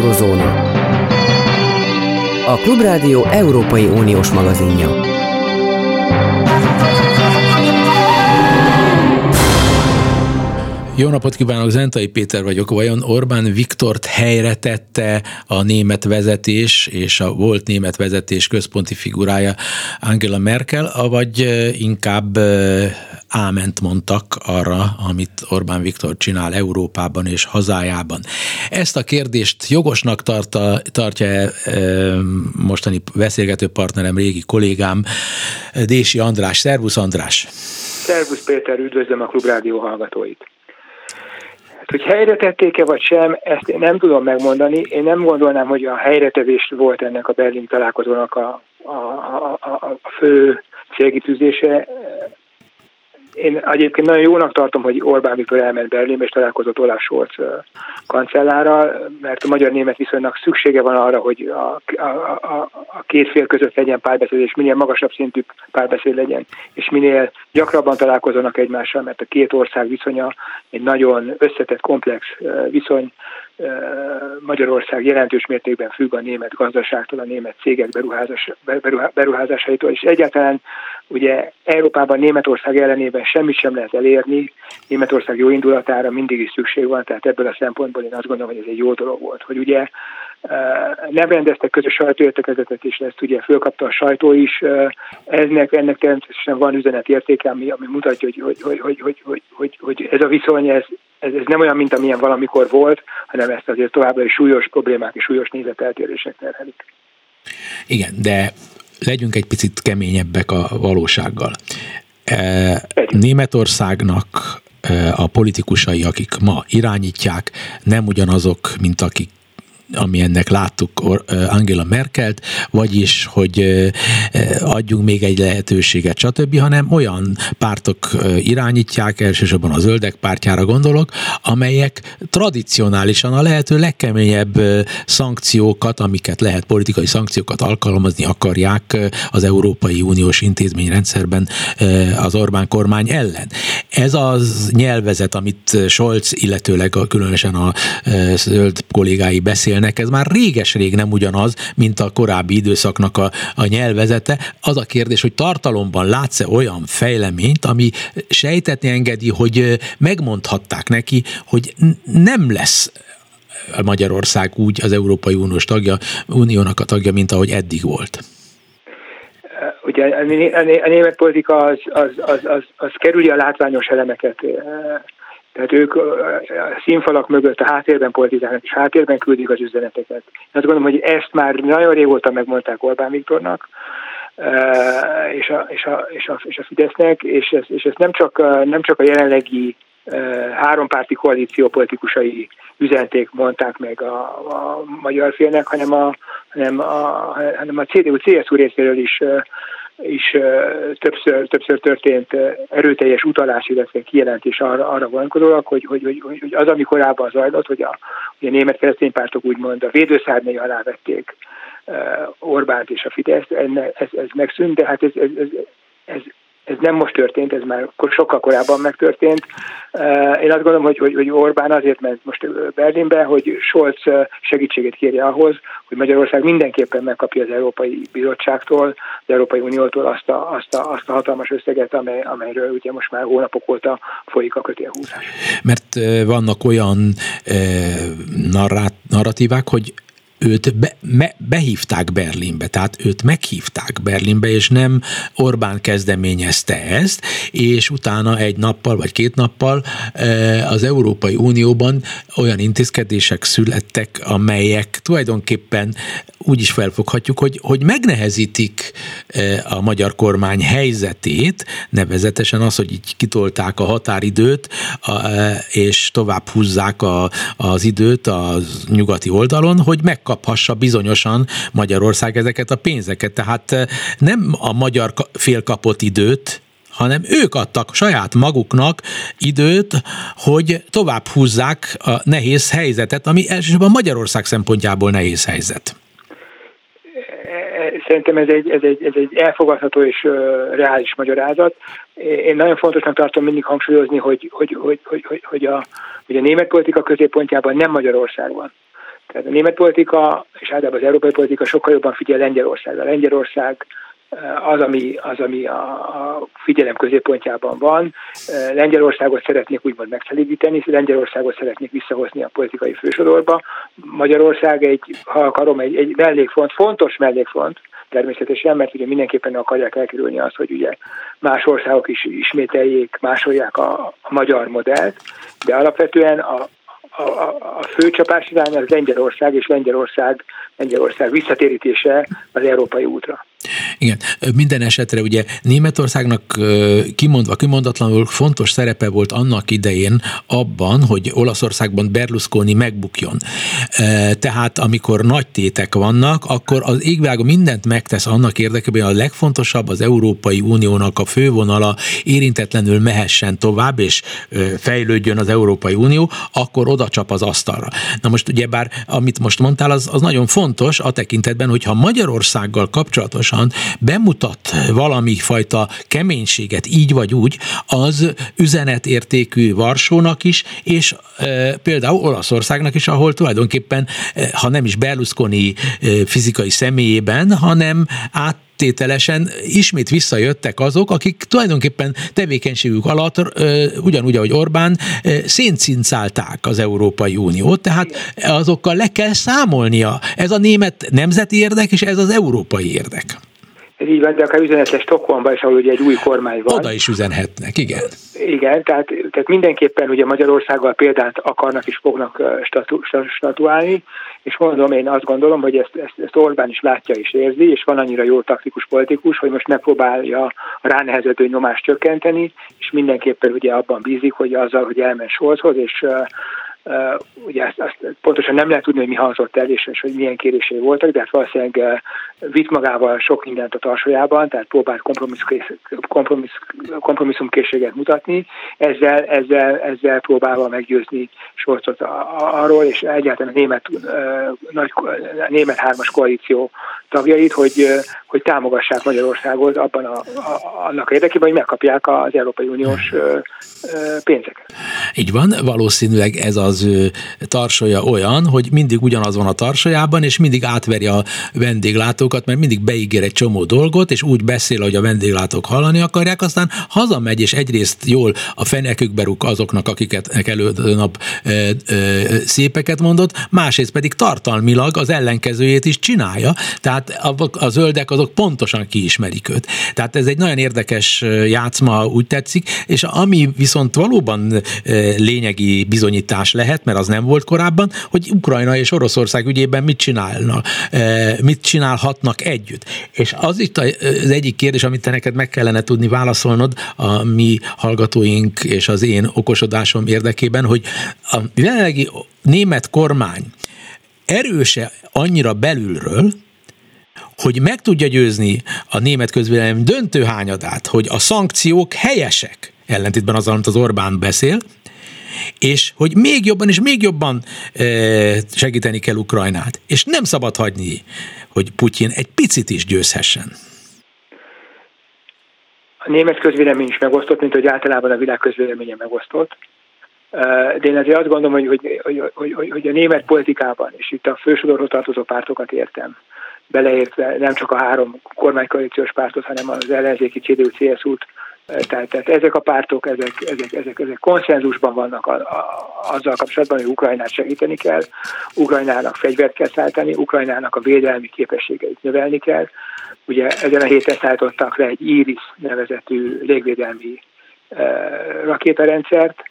Eurozóna. A Klubrádió Európai Uniós magazinja. Jó napot kívánok, Zentai Péter vagyok. Vajon Orbán Viktort helyre tette a német vezetés és a volt német vezetés központi figurája Angela Merkel, vagy inkább áment mondtak arra, amit Orbán Viktor csinál Európában és hazájában. Ezt a kérdést jogosnak tarta, tartja e, mostani beszélgető partnerem, régi kollégám, Dési András. Szervusz András! Szervusz Péter, üdvözlöm a Klubrádió hallgatóit! Hogy helyre tették-e vagy sem, ezt én nem tudom megmondani. Én nem gondolnám, hogy a helyretevés volt ennek a Berlin találkozónak a, a, a, a fő célkitűzése én egyébként nagyon jónak tartom, hogy Orbán Viktor elment Berlinbe és találkozott Olaf Scholz kancellárral, mert a magyar-német viszonynak szüksége van arra, hogy a, a, a, a két fél között legyen párbeszéd, és minél magasabb szintű párbeszéd legyen, és minél gyakrabban találkozzanak egymással, mert a két ország viszonya egy nagyon összetett, komplex viszony, Magyarország jelentős mértékben függ a német gazdaságtól, a német cégek beruházás, beruházásaitól, és egyáltalán ugye Európában Németország ellenében semmit sem lehet elérni, Németország jó indulatára mindig is szükség van, tehát ebből a szempontból én azt gondolom, hogy ez egy jó dolog volt, hogy ugye nem rendeztek közös sajtóértekezetet, és ezt ugye fölkapta a sajtó is. Ennek, ennek természetesen van üzenetértéke, ami, ami mutatja, hogy, hogy, hogy, hogy, hogy, hogy, hogy, hogy ez a viszony, ez, ez, ez nem olyan, mint amilyen valamikor volt, hanem ezt azért továbbra is súlyos problémák és súlyos nézeteltérések terhelik. Igen, de legyünk egy picit keményebbek a valósággal. Németországnak a politikusai, akik ma irányítják, nem ugyanazok, mint akik ami ennek láttuk Angela Merkelt, vagyis, hogy adjunk még egy lehetőséget, stb., hanem olyan pártok irányítják, elsősorban a zöldek pártjára gondolok, amelyek tradicionálisan a lehető legkeményebb szankciókat, amiket lehet politikai szankciókat alkalmazni akarják az Európai Uniós intézményrendszerben az Orbán kormány ellen. Ez az nyelvezet, amit Scholz, illetőleg különösen a zöld kollégái beszél beszélnek, ez már réges-rég nem ugyanaz, mint a korábbi időszaknak a, a nyelvezete. Az a kérdés, hogy tartalomban látsz-e olyan fejleményt, ami sejtetni engedi, hogy megmondhatták neki, hogy nem lesz Magyarország úgy az Európai Uniós tagja, Uniónak a tagja, mint ahogy eddig volt. Ugye a német politika az, az, az, az, az kerüli a látványos elemeket tehát ők a színfalak mögött a háttérben politizálnak, és háttérben küldik az üzeneteket. Én azt gondolom, hogy ezt már nagyon régóta megmondták Orbán Viktornak, és a, és a, és a, és a Fidesznek, és ezt, és ezt nem, csak, nem csak a jelenlegi hárompárti koalíció politikusai üzenték, mondták meg a, a magyar félnek, hanem a, hanem a, hanem a CDU-CSU részéről is is többször, többször történt erőteljes utalás, illetve kijelentés arra, arra vonatkozólag, hogy, hogy, hogy, hogy az, ami korábban zajlott, hogy a, hogy a német kereszténypártok úgymond a védőszárnyai alá vették Orbánt és a Fidesz, ez, ez megszűnt, de hát ez, ez, ez, ez, ez nem most történt, ez már sokkal korábban megtörtént. Én azt gondolom, hogy, hogy, hogy Orbán azért ment most Berlinbe, hogy Scholz segítségét kérje ahhoz, hogy Magyarország mindenképpen megkapja az Európai Bizottságtól, az Európai Uniótól azt a, azt a, azt a hatalmas összeget, amely, amelyről ugye most már hónapok óta folyik a kötélhúzás. Mert vannak olyan narrát, narratívák, hogy őt be, me, behívták Berlinbe, tehát őt meghívták Berlinbe, és nem Orbán kezdeményezte ezt, és utána egy nappal vagy két nappal e, az Európai Unióban olyan intézkedések születtek, amelyek tulajdonképpen úgy is felfoghatjuk, hogy, hogy megnehezítik e, a magyar kormány helyzetét, nevezetesen az, hogy így kitolták a határidőt, e, és tovább húzzák a, az időt a nyugati oldalon, hogy meg megkaphassa bizonyosan Magyarország ezeket a pénzeket. Tehát eh, nem a magyar fél kapott időt, hanem ők adtak saját maguknak időt, hogy tovább húzzák a nehéz helyzetet, ami elsősorban Magyarország szempontjából nehéz helyzet. Szerintem ez egy, ez egy, ez egy elfogadható és reális magyarázat. Én nagyon fontosnak tartom mindig hangsúlyozni, hogy, hogy, hogy, hogy, hogy, a, hogy a német politika középpontjában nem Magyarország van. Tehát a német politika, és általában az európai politika sokkal jobban figyel Lengyelországra. Lengyelország az, ami, az, ami a, a figyelem középpontjában van. Lengyelországot szeretnék úgymond megszelídíteni, Lengyelországot szeretnék visszahozni a politikai fősodorba. Magyarország egy, ha akarom, egy, egy mellékfont, fontos mellékfont, természetesen, mert ugye mindenképpen akarják elkerülni azt, hogy ugye más országok is ismételjék, másolják a, a magyar modellt, de alapvetően a, a, a fő csapás irány az Lengyelország, és Lengyelország, Lengyelország visszatérítése az európai útra. Igen, minden esetre ugye Németországnak kimondva, kimondatlanul fontos szerepe volt annak idején abban, hogy Olaszországban Berlusconi megbukjon. Tehát amikor nagy tétek vannak, akkor az égvilágon mindent megtesz annak érdekében, hogy a legfontosabb az Európai Uniónak a fővonala érintetlenül mehessen tovább, és fejlődjön az Európai Unió, akkor oda csap az asztalra. Na most ugye bár amit most mondtál, az, az nagyon fontos a tekintetben, hogyha Magyarországgal kapcsolatos pontosan bemutat valami fajta keménységet így vagy úgy, az üzenetértékű Varsónak is, és e, például Olaszországnak is, ahol tulajdonképpen, e, ha nem is Berlusconi e, fizikai személyében, hanem át tételesen ismét visszajöttek azok, akik tulajdonképpen tevékenységük alatt ugyanúgy, ahogy Orbán széncincálták az Európai Uniót, tehát azokkal le kell számolnia. Ez a német nemzeti érdek, és ez az európai érdek. Ez így van, de akár üzenetes Stockholmban is, ahol ugye egy új kormány van. Oda is üzenhetnek, igen. Igen, tehát, tehát mindenképpen ugye Magyarországgal példát akarnak és fognak statu, statuálni, és mondom, én azt gondolom, hogy ezt, ezt, ezt Orbán is látja és érzi, és van annyira jó taktikus politikus, hogy most megpróbálja a ránehezedő nyomást csökkenteni, és mindenképpen ugye abban bízik, hogy azzal, hogy elmen Scholzhoz, és ugye ezt, ezt pontosan nem lehet tudni, hogy mi hangzott el, és, és hogy milyen kérései voltak, de hát valószínűleg vitt magával sok mindent a tarsójában, tehát próbált kompromissz, kompromisszumkészséget mutatni, ezzel, ezzel, ezzel próbálva meggyőzni Sorcot arról, és egyáltalán a német, nagy, a német hármas koalíció tagjait, hogy, hogy támogassák Magyarországot abban a, a, annak érdekében, hogy megkapják az Európai Uniós pénzeket. Így van, valószínűleg ez az tarsolya olyan, hogy mindig ugyanaz van a tarsajában, és mindig átveri a vendéglátókat, mert mindig beígér egy csomó dolgot, és úgy beszél, hogy a vendéglátók hallani akarják, aztán hazamegy, és egyrészt jól a fenekükbe rúg azoknak, akiket előtt nap e, e, szépeket mondott, másrészt pedig tartalmilag az ellenkezőjét is csinálja, tehát a, a zöldek azok pontosan kiismerik őt. Tehát ez egy nagyon érdekes játszma, úgy tetszik, és ami viszont valóban lényegi bizonyítás lehet, mert az nem volt korábban, hogy Ukrajna és Oroszország ügyében mit csinálnak, mit csinálhatnak együtt. És az itt az egyik kérdés, amit te neked meg kellene tudni válaszolnod a mi hallgatóink és az én okosodásom érdekében, hogy a jelenlegi német kormány erőse annyira belülről, hogy meg tudja győzni a német közvélemény döntő hányadát, hogy a szankciók helyesek, ellentétben azzal, amit az Orbán beszél, és hogy még jobban és még jobban segíteni kell Ukrajnát. És nem szabad hagyni, hogy Putyin egy picit is győzhessen. A német közvélemény is megosztott, mint hogy általában a világ közvéleménye megosztott. De én azért azt gondolom, hogy, hogy, hogy, hogy, hogy a német politikában, és itt a fősodorhoz tartozó pártokat értem, beleértve nem csak a három kormánykoalíciós pártot, hanem az ellenzéki CDU-CSU-t, tehát, tehát ezek a pártok, ezek, ezek, ezek, ezek konszenzusban vannak a, a, azzal kapcsolatban, hogy Ukrajnát segíteni kell, Ukrajnának fegyvert kell szállítani, Ukrajnának a védelmi képességeit növelni kell. Ugye ezen a héten szállítottak le egy IRIS nevezetű légvédelmi e, rakétarendszert,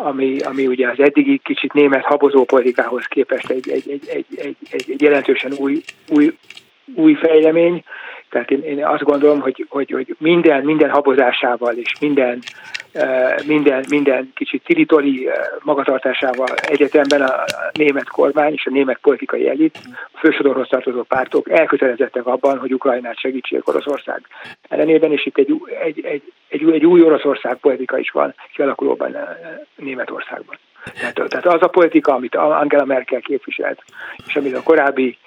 ami, ami ugye az eddigi kicsit német habozó politikához képest egy, egy, egy, egy, egy, egy, jelentősen új, új, új fejlemény, tehát én, én azt gondolom, hogy, hogy, hogy minden, minden habozásával és minden, minden, minden kicsit tiritori magatartásával egyetemben a német kormány és a német politikai elit, a fősodorhoz tartozó pártok elkötelezettek abban, hogy Ukrajnát segítsék Oroszország ellenében, és itt egy, egy, egy, egy, egy új Oroszország politika is van kialakulóban Németországban. Tehát, tehát az a politika, amit Angela Merkel képviselt, és amit a korábbi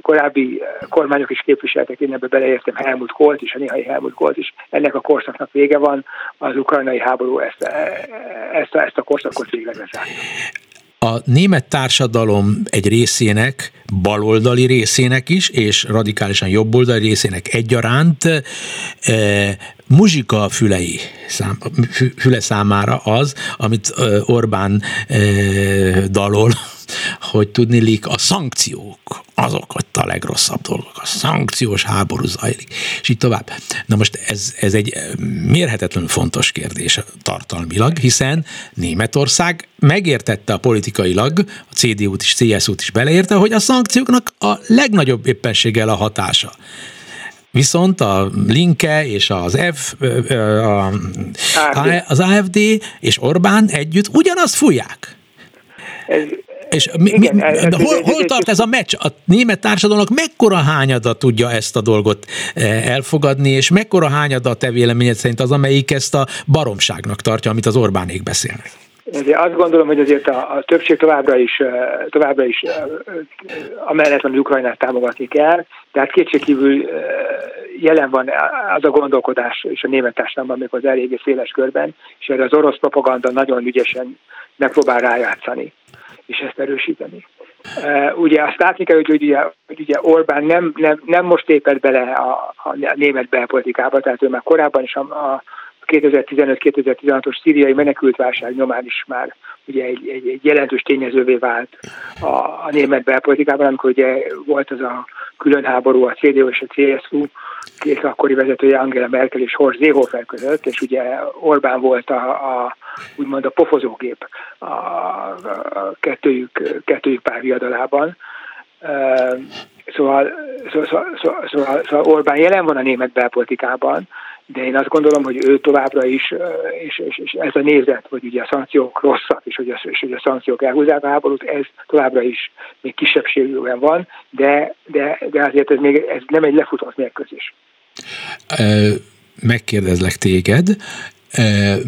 korábbi kormányok is képviseltek, én ebbe beleértem Helmut Kolt is, a néhai Helmut Kolt is. Ennek a korszaknak vége van, az ukrajnai háború ezt, ezt, ezt a korszakot végleg a német társadalom egy részének, baloldali részének is, és radikálisan jobboldali részének egyaránt e, muzsika fülei szám, füle számára az, amit Orbán e, dalol, hogy tudnilik a szankciók, azok ott a legrosszabb dolgok, a szankciós háború zajlik, és így tovább. Na most ez, ez egy mérhetetlenül fontos kérdés tartalmilag, hiszen Németország megértette a politikailag, a CDU-t is, CSU-t is beleérte, hogy a szankcióknak a legnagyobb éppenséggel a hatása. Viszont a Linke és az F, a, az AFD és Orbán együtt ugyanazt fújják. Ez, és mi, Igen, mi, ez, hol, hol tart ez a meccs? A német társadalomnak mekkora hányada tudja ezt a dolgot eh, elfogadni, és mekkora hányada a te véleményed szerint az, amelyik ezt a baromságnak tartja, amit az Orbánék beszélnek? Ezért azt gondolom, hogy azért a, a többség továbbra is, eh, továbbra is eh, amellett hogy Ukrajnát támogatni kell, tehát kétségkívül jelen van az a gondolkodás és a német társadalomban, amikor az eléggé széles körben, és erre az orosz propaganda nagyon ügyesen megpróbál rájátszani és ezt erősíteni. Ugye azt látni kell, hogy, ugye, hogy ugye Orbán nem, nem, nem most lépett bele a, a német belpolitikába, tehát ő már korábban is a, a 2015-2016-os szíriai menekültválság nyomán is már ugye egy, egy, egy jelentős tényezővé vált a, a német belpolitikában, amikor ugye volt az a külön háború a CDU és a CSU, két akkori vezetője Angela Merkel és Horst Seehofer között, és ugye Orbán volt a, a úgymond a pofozógép a, a kettőjük, kettőjük párviadalában. Szóval, szóval, szóval, szóval, szóval Orbán jelen van a német belpolitikában, de én azt gondolom, hogy ő továbbra is, és, és, és ez a nézet, hogy ugye a szankciók rosszak, és hogy a, és hogy a szankciók elhúzzák a háborút, ez továbbra is még kisebbségűen van, de, de, de azért ez, még, ez nem egy lefutott mérkőzés. Megkérdezlek téged,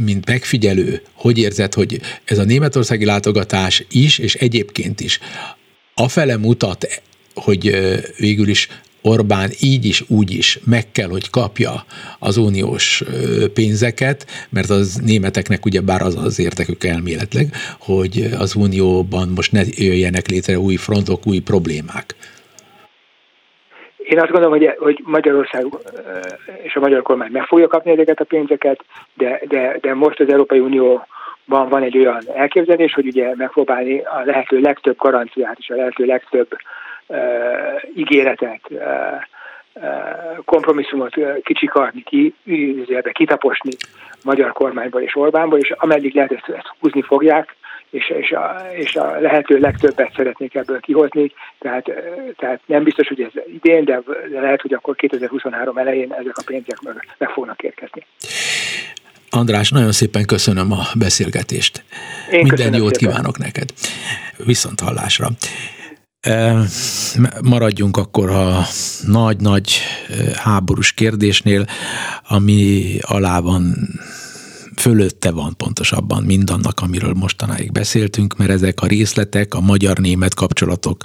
mint megfigyelő, hogy érzed, hogy ez a németországi látogatás is, és egyébként is afele mutat, hogy végül is Orbán így is, úgy is meg kell, hogy kapja az uniós pénzeket, mert az németeknek ugye bár az az értekük elméletleg, hogy az unióban most ne jöjjenek létre új frontok, új problémák. Én azt gondolom, hogy, hogy Magyarország és a magyar kormány meg fogja kapni ezeket a pénzeket, de, de, de most az Európai Unió van, van egy olyan elképzelés, hogy ugye megpróbálni a lehető legtöbb garanciát és a lehető legtöbb ígéretet, kompromisszumot kicsikarni, ki, kitaposni magyar kormányból és Orbánból, és ameddig lehet ezt, ezt húzni fogják, és, és, a, és a lehető legtöbbet szeretnék ebből kihozni, tehát, tehát nem biztos, hogy ez idén, de lehet, hogy akkor 2023 elején ezek a pénzek meg, meg fognak érkezni. András, nagyon szépen köszönöm a beszélgetést. Én Minden jót szépen. kívánok neked. Viszont hallásra. Maradjunk akkor a nagy-nagy háborús kérdésnél, ami alá van fölötte van pontosabban mindannak, amiről mostanáig beszéltünk, mert ezek a részletek, a magyar-német kapcsolatok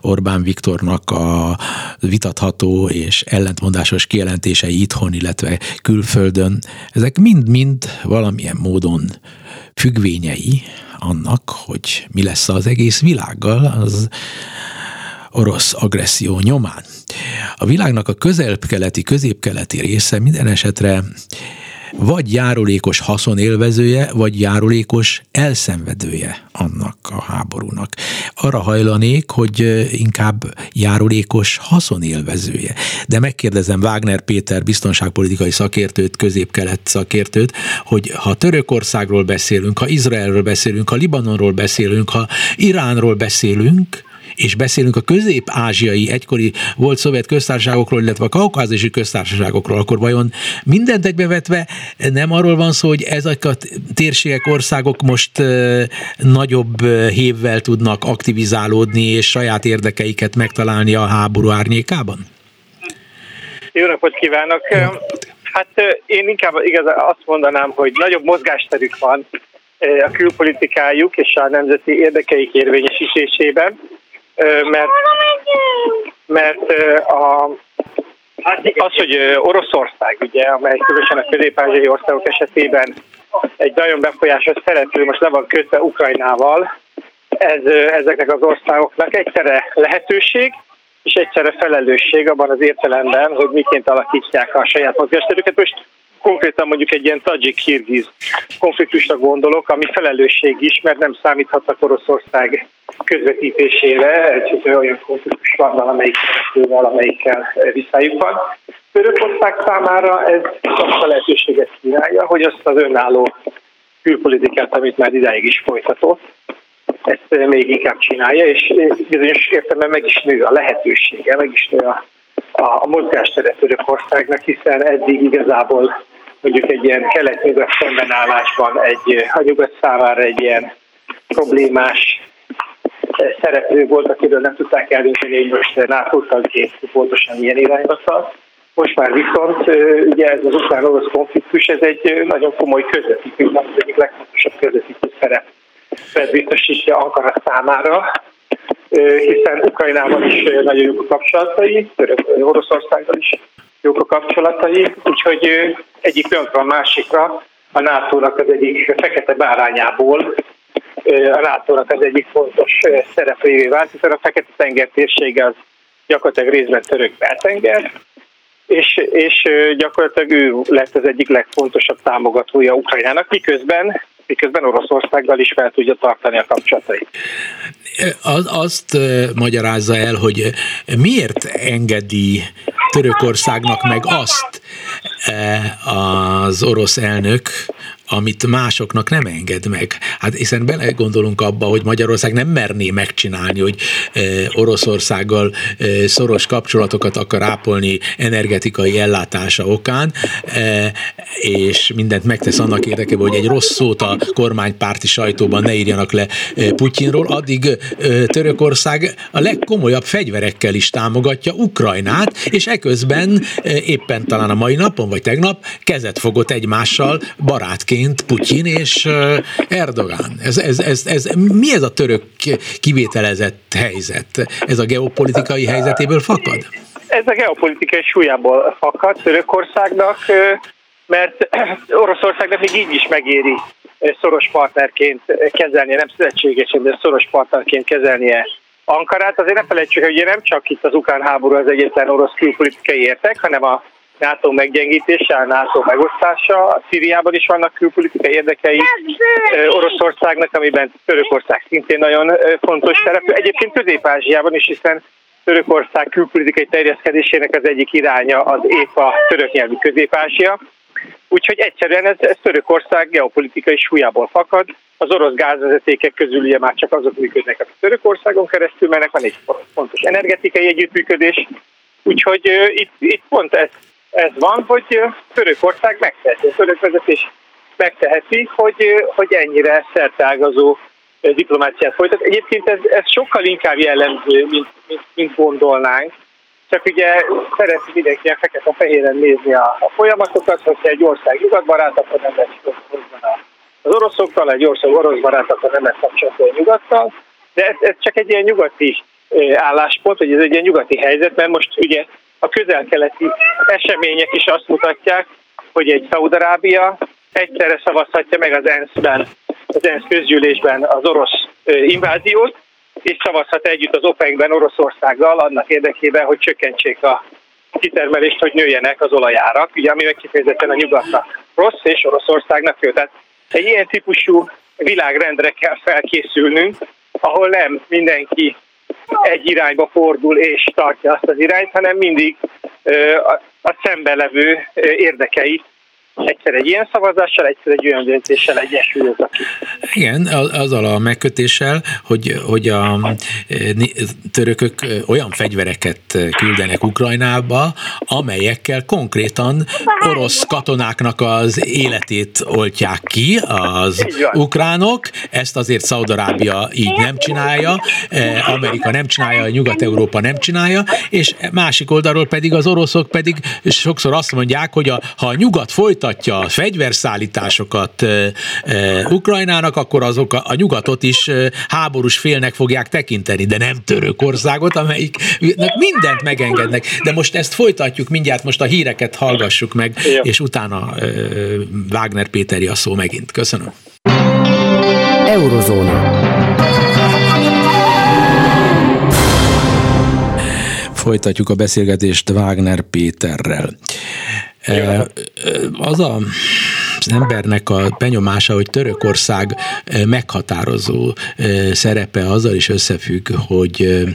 Orbán Viktornak a vitatható és ellentmondásos kijelentései itthon, illetve külföldön, ezek mind-mind valamilyen módon függvényei annak, hogy mi lesz az egész világgal, az orosz agresszió nyomán. A világnak a közel-keleti, közép-keleti része minden esetre vagy járulékos haszonélvezője, vagy járulékos elszenvedője annak a háborúnak. Arra hajlanék, hogy inkább járulékos haszonélvezője. De megkérdezem Wagner Péter biztonságpolitikai szakértőt, közép-kelet szakértőt, hogy ha Törökországról beszélünk, ha Izraelről beszélünk, ha Libanonról beszélünk, ha Iránról beszélünk, és beszélünk a közép-ázsiai egykori volt szovjet köztársaságokról, illetve a kaukázisi köztársaságokról, akkor vajon mindent egybevetve nem arról van szó, hogy ezek a térségek, országok most nagyobb hévvel tudnak aktivizálódni, és saját érdekeiket megtalálni a háború árnyékában? Jó napot kívánok! Hát én inkább igazán azt mondanám, hogy nagyobb mozgásterük van a külpolitikájuk és a nemzeti érdekeik érvényesítésében mert, mert a, az, hogy Oroszország, ugye, amely különösen a közép országok esetében egy nagyon befolyásos szereplő, most le van kötve Ukrajnával, ez, ezeknek az országoknak egyszerre lehetőség, és egyszerre felelősség abban az értelemben, hogy miként alakítják a saját mozgásterüket. Most konkrétan mondjuk egy ilyen tajik-kirgiz konfliktusra gondolok, ami felelősség is, mert nem számíthatnak Oroszország közvetítésére, egy olyan konfliktus van valamelyik valamelyikkel viszályuk van. Törökország számára ez azt a lehetőséget kínálja, hogy azt az önálló külpolitikát, amit már idáig is folytatott, ezt még inkább csinálja, és bizonyos értelemben meg is nő a lehetősége, meg is nő a, a, a mozgástere Törökországnak, hiszen eddig igazából mondjuk egy ilyen kelet-nyugat szembenállásban egy, a nyugat számára egy ilyen problémás szereplő volt, akiről nem tudták eldönteni, hogy most NATO tagként pontosan milyen irányba tart. Most már viszont ugye ez az ukrán-orosz konfliktus, ez egy nagyon komoly közvetítő, az egyik legfontosabb közvetítő szerep biztosítja Ankara számára, hiszen Ukrajnával is nagyon jók a kapcsolatai, Oroszországgal is jók a kapcsolatai, úgyhogy egyik pillanatra a másikra a NATO-nak az egyik fekete bárányából a nato az egyik fontos szereplőjévé vált, hiszen a Fekete-tenger térsége az gyakorlatilag részben török beltenger, és, és gyakorlatilag ő lett az egyik legfontosabb támogatója Ukrajnának, miközben miközben Oroszországgal is fel tudja tartani a kapcsolatait. Az, azt magyarázza el, hogy miért engedi Törökországnak meg azt az orosz elnök, amit másoknak nem enged meg. Hát hiszen belegondolunk abba, hogy Magyarország nem merné megcsinálni, hogy Oroszországgal szoros kapcsolatokat akar ápolni energetikai ellátása okán, és mindent megtesz annak érdekében, hogy egy rossz szót a kormánypárti sajtóban ne írjanak le Putyinról, addig Törökország a legkomolyabb fegyverekkel is támogatja Ukrajnát, és eközben éppen talán a mai napon, vagy tegnap kezet fogott egymással barátként mint Putyin és Erdogan. Ez, ez, ez, ez, mi ez a török kivételezett helyzet? Ez a geopolitikai helyzetéből fakad? Ez a geopolitikai súlyából fakad Törökországnak, mert Oroszországnak még így is megéri szoros partnerként kezelnie, nem szövetségesen, de szoros partnerként kezelnie Ankarát. Azért ne felejtsük, hogy nem csak itt az ukrán háború az egyetlen orosz külpolitikai értek, hanem a NATO meggyengítése, a NATO megosztása. A Szíriában is vannak külpolitikai érdekei Oroszországnak, amiben Törökország szintén nagyon fontos szereplő. Egyébként Közép-Ázsiában is, hiszen Törökország külpolitikai terjeszkedésének az egyik iránya az épp a török nyelvű Közép-Ázsia. Úgyhogy egyszerűen ez, ez Törökország geopolitikai súlyából fakad. Az orosz gázvezetékek közül ugye már csak azok működnek, akik Törökországon keresztül mennek, van egy fontos energetikai együttműködés. Úgyhogy uh, itt, itt pont ez ez van, hogy Törökország megteheti, a török vezetés megteheti, hogy, hogy ennyire szertágazó diplomáciát folytat. Egyébként ez, ez sokkal inkább jellemző, mint, mint, mint gondolnánk. Csak ugye szereti mindenki a fekete-fehéren nézni a, a folyamatokat, hogyha egy ország nyugatbarát, akkor nem lesz az oroszokkal, egy ország orosz barát, akkor nem lesz kapcsolatban a nyugattal. De ez, ez csak egy ilyen nyugati álláspont, vagy ez egy ilyen nyugati helyzet, mert most ugye a közel-keleti események is azt mutatják, hogy egy Szaudarábia egyszerre szavazhatja meg az ENSZ-ben, az ENSZ közgyűlésben az orosz inváziót, és szavazhat együtt az OPEC-ben Oroszországgal annak érdekében, hogy csökkentsék a kitermelést, hogy nőjenek az olajárak, ugye ami megkifejezetten a nyugatnak rossz, és Oroszországnak jó. Tehát egy ilyen típusú világrendre kell felkészülnünk, ahol nem mindenki egy irányba fordul és tartja azt az irányt, hanem mindig a szembe levő érdekeit egyszer egy ilyen szavazással, egyszer egy olyan döntéssel egyesülök. Igen, azzal a megkötéssel, hogy, hogy a törökök olyan fegyvereket küldenek Ukrajnába, amelyekkel konkrétan orosz katonáknak az életét oltják ki az ukránok. Ezt azért Szaudarábia így nem csinálja, Amerika nem csinálja, Nyugat-Európa nem csinálja, és másik oldalról pedig az oroszok pedig sokszor azt mondják, hogy a, ha a nyugat folyt folytatja a fegyverszállításokat Ukrajnának, akkor azok a, a nyugatot is háborús félnek fogják tekinteni, de nem Törökországot, amelyiknek mindent megengednek. De most ezt folytatjuk mindjárt, most a híreket hallgassuk meg, és utána Wagner Péteri a szó megint. Köszönöm. Eurozóna. Folytatjuk a beszélgetést Wagner Péterrel. Az a az embernek a benyomása, hogy Törökország meghatározó szerepe azzal is összefügg, hogy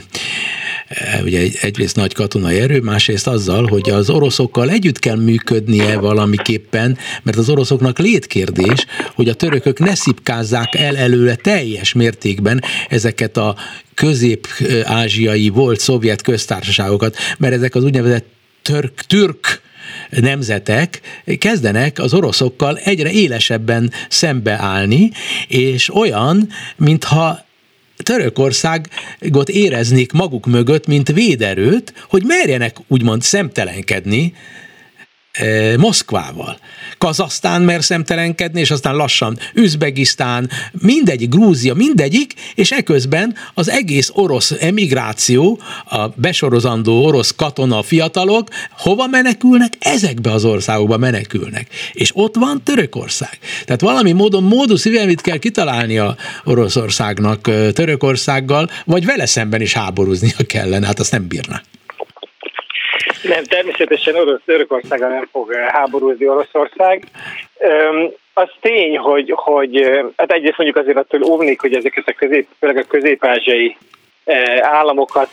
ugye egyrészt nagy katonai erő, másrészt azzal, hogy az oroszokkal együtt kell működnie valamiképpen, mert az oroszoknak létkérdés, hogy a törökök ne szipkázzák el előle teljes mértékben ezeket a közép-ázsiai volt szovjet köztársaságokat, mert ezek az úgynevezett törk, türk nemzetek kezdenek az oroszokkal egyre élesebben szembeállni, és olyan, mintha Törökországot éreznék maguk mögött, mint véderőt, hogy merjenek úgymond szemtelenkedni Moszkvával. Kazasztán mer szemtelenkedni, és aztán lassan Üzbegisztán, mindegyik, Grúzia, mindegyik, és eközben az egész orosz emigráció, a besorozandó orosz katona fiatalok hova menekülnek? Ezekbe az országokba menekülnek. És ott van Törökország. Tehát valami módon módus mit kell kitalálni a Oroszországnak Törökországgal, vagy vele szemben is háborúznia kellene, hát azt nem bírná. Nem, természetesen Orosz, Örökországa nem fog eh, háborúzni Oroszország. Az tény, hogy, hogy eh, hát egyrészt mondjuk azért attól óvnék, hogy ezeket a közép, főleg a közép-ázsiai eh, államokat,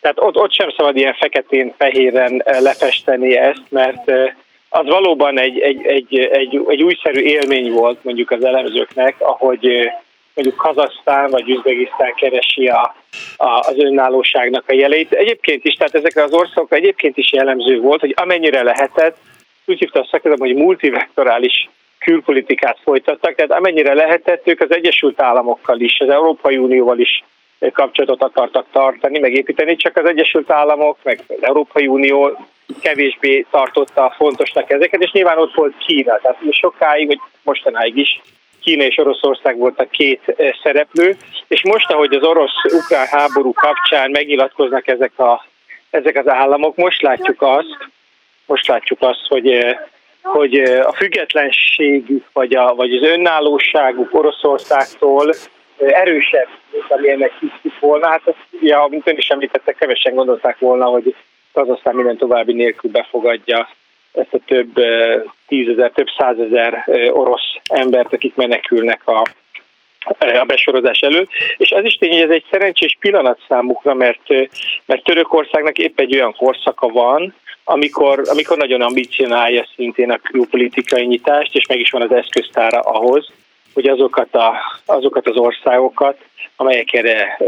tehát ott, ott sem szabad ilyen feketén-fehéren lefesteni ezt, mert az valóban egy, egy, egy, egy, egy újszerű élmény volt mondjuk az elemzőknek, ahogy mondjuk Kazasztán vagy Üzbegisztán keresi a, a, az önállóságnak a jeleit. Egyébként is, tehát ezekre az országokra egyébként is jellemző volt, hogy amennyire lehetett, úgy hívta a szakadom, hogy multivektorális külpolitikát folytattak, tehát amennyire lehetett, ők az Egyesült Államokkal is, az Európai Unióval is kapcsolatot akartak tartani, megépíteni, csak az Egyesült Államok, meg az Európai Unió kevésbé tartotta fontosnak ezeket, és nyilván ott volt Kína, tehát sokáig, vagy mostanáig is Kína és Oroszország volt a két eh, szereplő, és most, ahogy az orosz-ukrán háború kapcsán megnyilatkoznak ezek, a, ezek az államok, most látjuk azt, most látjuk azt, hogy eh, hogy eh, a függetlenségük vagy, a, vagy az önállóságuk Oroszországtól erősebb, mint amilyennek hiszük volna. Hát azt, ja, mint ön is említette, kevesen gondolták volna, hogy az aztán minden további nélkül befogadja ezt a több tízezer, több százezer orosz embert, akik menekülnek a, a besorozás elő. És az is tény, hogy ez egy szerencsés pillanat számukra, mert, mert Törökországnak épp egy olyan korszaka van, amikor, amikor nagyon ambicionálja szintén a külpolitikai nyitást, és meg is van az eszköztára ahhoz, hogy azokat, a, azokat az országokat, amelyek erre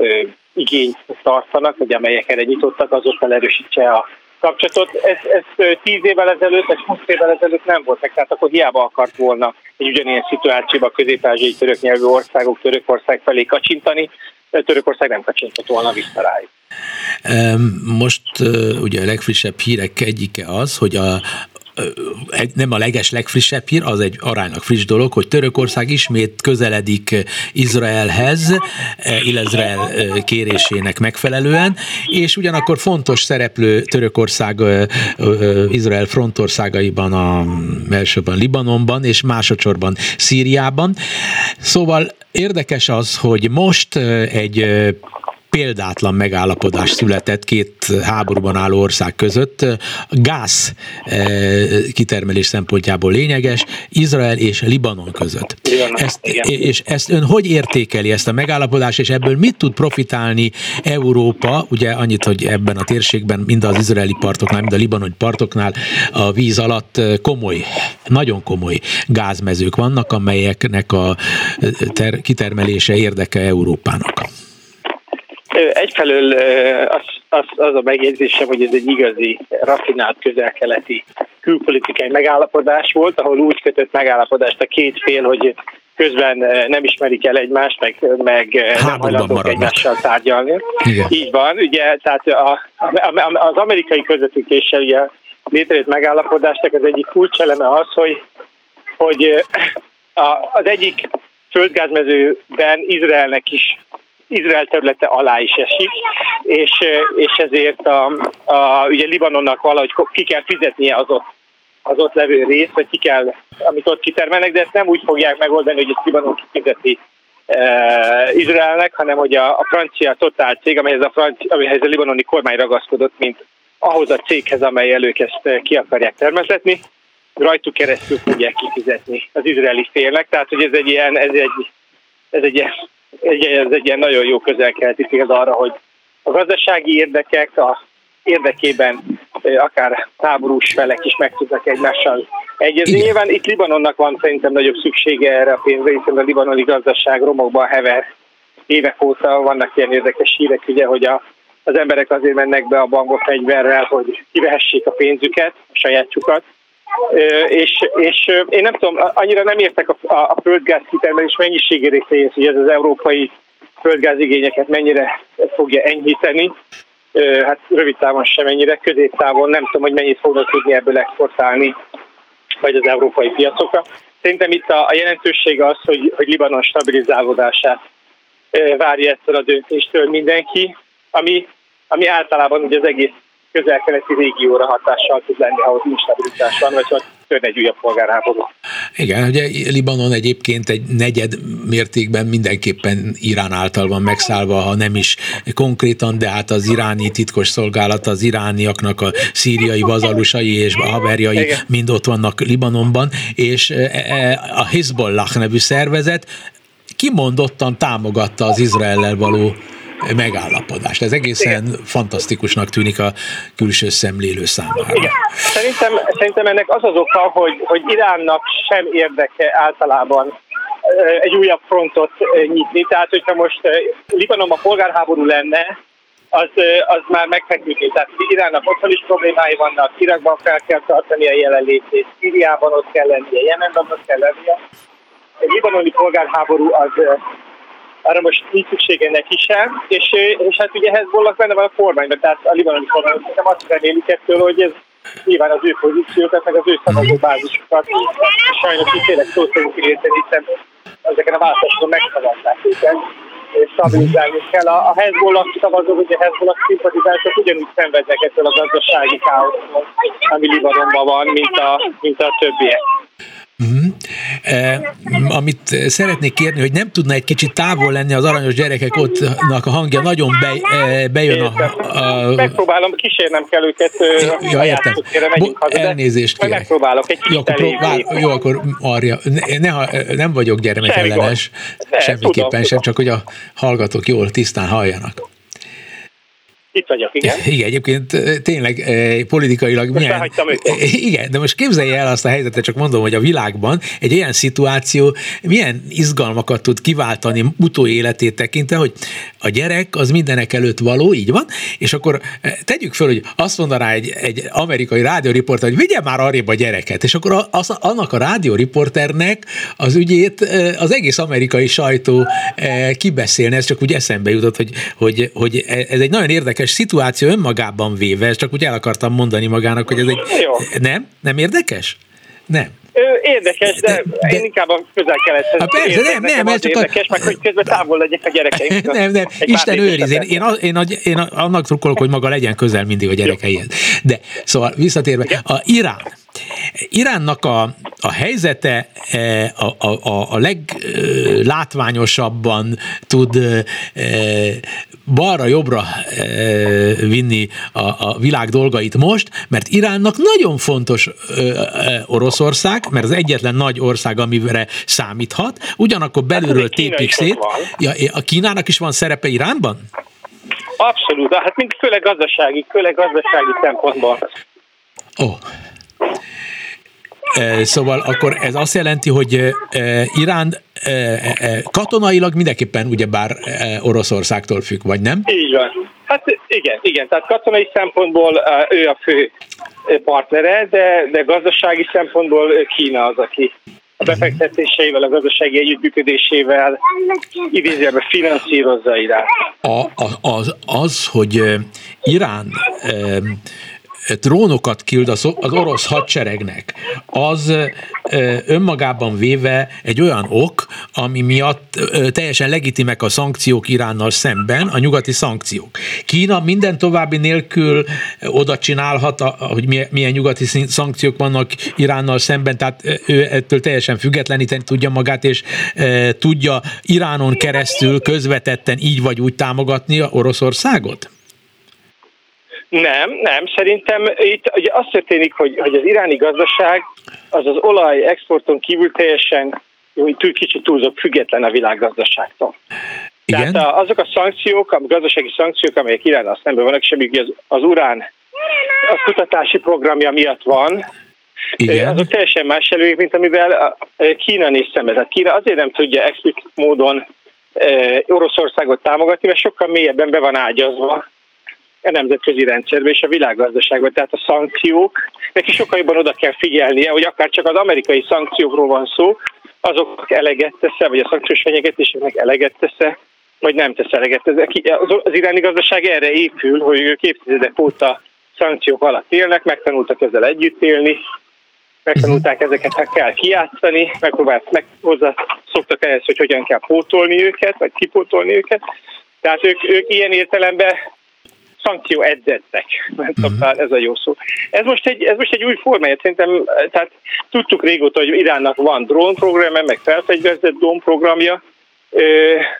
igényt tartanak, vagy amelyek erre nyitottak, azokkal erősítse a kapcsolatot. Ez, ez 10 évvel ezelőtt, vagy 20 évvel ezelőtt nem volt meg, tehát akkor hiába akart volna egy ugyanilyen szituációban közép-ázsiai török nyelvű országok Törökország felé kacsintani, Törökország nem kacsintott volna vissza rájuk. Most ugye a legfrissebb hírek egyike az, hogy a, nem a leges legfrissebb hír, az egy aránylag friss dolog, hogy Törökország ismét közeledik Izraelhez, Izrael kérésének megfelelően, és ugyanakkor fontos szereplő Törökország Izrael frontországaiban, a, elsőben Libanonban, és másodszorban Szíriában. Szóval érdekes az, hogy most egy példátlan megállapodás született két háborúban álló ország között. Gáz eh, kitermelés szempontjából lényeges, Izrael és Libanon között. ezt, és ezt ön hogy értékeli ezt a megállapodást, és ebből mit tud profitálni Európa, ugye annyit, hogy ebben a térségben mind az izraeli partoknál, mind a libanoni partoknál a víz alatt komoly, nagyon komoly gázmezők vannak, amelyeknek a eh, ter- kitermelése érdeke Európának. Egyfelől az, az, az a megjegyzésem, hogy ez egy igazi, rafinált közel-keleti külpolitikai megállapodás volt, ahol úgy kötött megállapodást a két fél, hogy közben nem ismerik el egymást, meg, meg nem hajlandók egymással tárgyalni. Igen. Így van, ugye, tehát a, a, az amerikai közvetítéssel ugye létrejött megállapodásnak az egyik kulcseleme az, hogy, hogy a, az egyik földgázmezőben Izraelnek is Izrael területe alá is esik, és, és ezért a, a, ugye Libanonnak valahogy ki kell fizetnie az ott, az ott levő részt, vagy ki kell, amit ott kitermelnek, de ezt nem úgy fogják megoldani, hogy ezt Libanon kifizeti Izraelnek, hanem hogy a, a francia Total cég, amelyhez a, franci, amelyhez a libanoni kormány ragaszkodott, mint ahhoz a céghez, amely elők ezt ki akarják termesztetni, rajtuk keresztül fogják kifizetni az izraeli félnek. Tehát, hogy ez egy ilyen, ez egy, ez egy, egy, ez egy ilyen nagyon jó közelkeleti példa arra, hogy a gazdasági érdekek a érdekében akár táborús felek is meg tudnak egymással egyezni. Igen. Nyilván itt Libanonnak van szerintem nagyobb szüksége erre a pénzre, hiszen a libanoni gazdaság romokban hever évek óta vannak ilyen érdekes hírek, ugye, hogy a, az emberek azért mennek be a bankok fegyverrel, hogy kivehessék a pénzüket, a sajátjukat. És, és én nem tudom, annyira nem értek a, a, a földgáz kitermelés mennyiségére hogy ez az európai földgázigényeket mennyire fogja enyhíteni hát rövid távon sem ennyire, középtávon nem tudom, hogy mennyit fognak tudni ebből exportálni, vagy az európai piacokra. Szerintem itt a, a jelentősége az, hogy, hogy Libanon stabilizálódását várja ettől a döntéstől mindenki, ami, ami általában ugye az egész közel-keleti régióra hatással tud lenni, ahol instabilitás van, vagy hogy tör egy újabb polgárháború. Igen, ugye Libanon egyébként egy negyed mértékben mindenképpen Irán által van megszállva, ha nem is konkrétan, de hát az iráni titkos szolgálat, az irániaknak a szíriai vazalusai és a haverjai Igen. mind ott vannak Libanonban, és e, e, a Hezbollah nevű szervezet kimondottan támogatta az Izraellel való megállapodást. Ez egészen Igen. fantasztikusnak tűnik a külső szemlélő számára. Igen. Szerintem, szerintem ennek az az oka, hogy, hogy Iránnak sem érdeke általában egy újabb frontot nyitni. Tehát, hogyha most Libanon a polgárháború lenne, az, az már megfeküdni. Tehát Iránnak otthon is problémái vannak, Irakban fel kell tartani a jelenlétét, Szíriában ott kell lennie, Jemenben ott kell lennie. Egy libanoni polgárháború az arra most nincs szüksége neki sem, és, és hát ugye Hezbollah benne van a kormányban, tehát a libanoni kormányban szerintem azt remélik ettől, hogy ez nyilván az ő pozíciókat, meg az ő szavazóbázisukat sajnos így tényleg szó szerint érteni, hiszen ezeken a választásokon megszavazták őket és stabilizálni kell. A, a Hezbollah szavazók, ugye Hezbollah szimpatizáltak ugyanúgy szenvednek ettől a gazdasági káosztól, ami Libanonban van, mint a, mint a többiek. Uh-huh. Eh, amit szeretnék kérni, hogy nem tudna egy kicsit távol lenni az aranyos gyerekek ottnak a hangja, nagyon be, eh, bejön a, a... Megpróbálom, kísérnem kell őket. Ja, értem. Bo- haza, elnézést kérek. Megpróbálok egy jó, akkor, próbál, jó, akkor arja. Ne, ne, nem vagyok gyermekellenes, semmiképpen sem, csak hogy a hallgatók jól, tisztán halljanak. Itt vagyok, igen. Igen, egyébként tényleg politikailag most milyen... Igen, de most képzelje el azt a helyzetet, csak mondom, hogy a világban egy olyan szituáció milyen izgalmakat tud kiváltani utóéletét tekintve, hogy a gyerek az mindenek előtt való, így van, és akkor tegyük föl, hogy azt mondaná egy, egy amerikai rádióriporter, hogy vigye már arrébb a gyereket, és akkor az, annak a rádióriporternek az ügyét az egész amerikai sajtó kibeszélne, ez csak úgy eszembe jutott, hogy, hogy, hogy ez egy nagyon érdekes érdekes szituáció önmagában véve, csak úgy el akartam mondani magának, hogy ez egy... Jó. Nem? Nem érdekes? Nem. Érdekes, de, de én inkább a közel-kelethez hát persze, nem, nem, nem, csak érdekes, a... meg hogy közben távol legyek a gyerekeim. Nem, nem, Isten őriz, én, én, én, én, annak trukkolok, hogy maga legyen közel mindig a gyerekeihez. De szóval visszatérve, a Irán, Iránnak a, a helyzete e, a, a, a leglátványosabban tud e, balra-jobbra e, vinni a, a világ dolgait most, mert Iránnak nagyon fontos Oroszország, mert az egyetlen nagy ország, amire számíthat, ugyanakkor belülről hát, tépik szét. Ja, a Kínának is van szerepe Iránban? Abszolút, hát mind főleg gazdasági, főleg gazdasági szempontból. Ó. Oh. Szóval akkor ez azt jelenti, hogy Irán katonailag mindenképpen ugyebár Oroszországtól függ, vagy nem? Így van. Hát igen, igen, tehát katonai szempontból ő a fő partnere, de, de gazdasági szempontból Kína az, aki a befektetéseivel, a gazdasági együttműködésével idézőjelben finanszírozza Irán. A, a, az, az, hogy Irán drónokat küld az orosz hadseregnek, az önmagában véve egy olyan ok, ami miatt teljesen legitimek a szankciók Iránnal szemben, a nyugati szankciók. Kína minden további nélkül oda csinálhat, hogy milyen nyugati szankciók vannak Iránnal szemben, tehát ő ettől teljesen függetleníteni tudja magát, és tudja Iránon keresztül közvetetten így vagy úgy támogatni Oroszországot? Nem, nem. Szerintem itt ugye az történik, hogy, hogy az iráni gazdaság az az olaj exporton kívül teljesen hogy kicsit túlzok független a világgazdaságtól. Igen? Tehát azok a szankciók, a gazdasági szankciók, amelyek Iránnal szemben vannak, és az, az urán a kutatási programja miatt van, igen. azok teljesen más előjük, mint amivel Kína néz szembe. Tehát Kína azért nem tudja explicit módon Oroszországot támogatni, mert sokkal mélyebben be van ágyazva a nemzetközi rendszerbe és a világgazdaságban. Tehát a szankciók, neki sokkal jobban oda kell figyelnie, hogy akár csak az amerikai szankciókról van szó, azok eleget tesz vagy a szankciós fenyegetéseknek eleget tesz vagy nem tesz eleget. Az iráni gazdaság erre épül, hogy ők évtizedek óta szankciók alatt élnek, megtanultak ezzel együtt élni, megtanulták ezeket, ha kell kiátszani, megpróbált, meg hozzá szoktak ehhez, hogy hogyan kell pótolni őket, vagy kipótolni őket. Tehát ők, ők ilyen értelemben szankció edzettek, uh-huh. ez a jó szó. Ez most egy, ez most egy új formája, szerintem, tehát tudtuk régóta, hogy Iránnak van drónprogramja, meg felfegyverzett drónprogramja,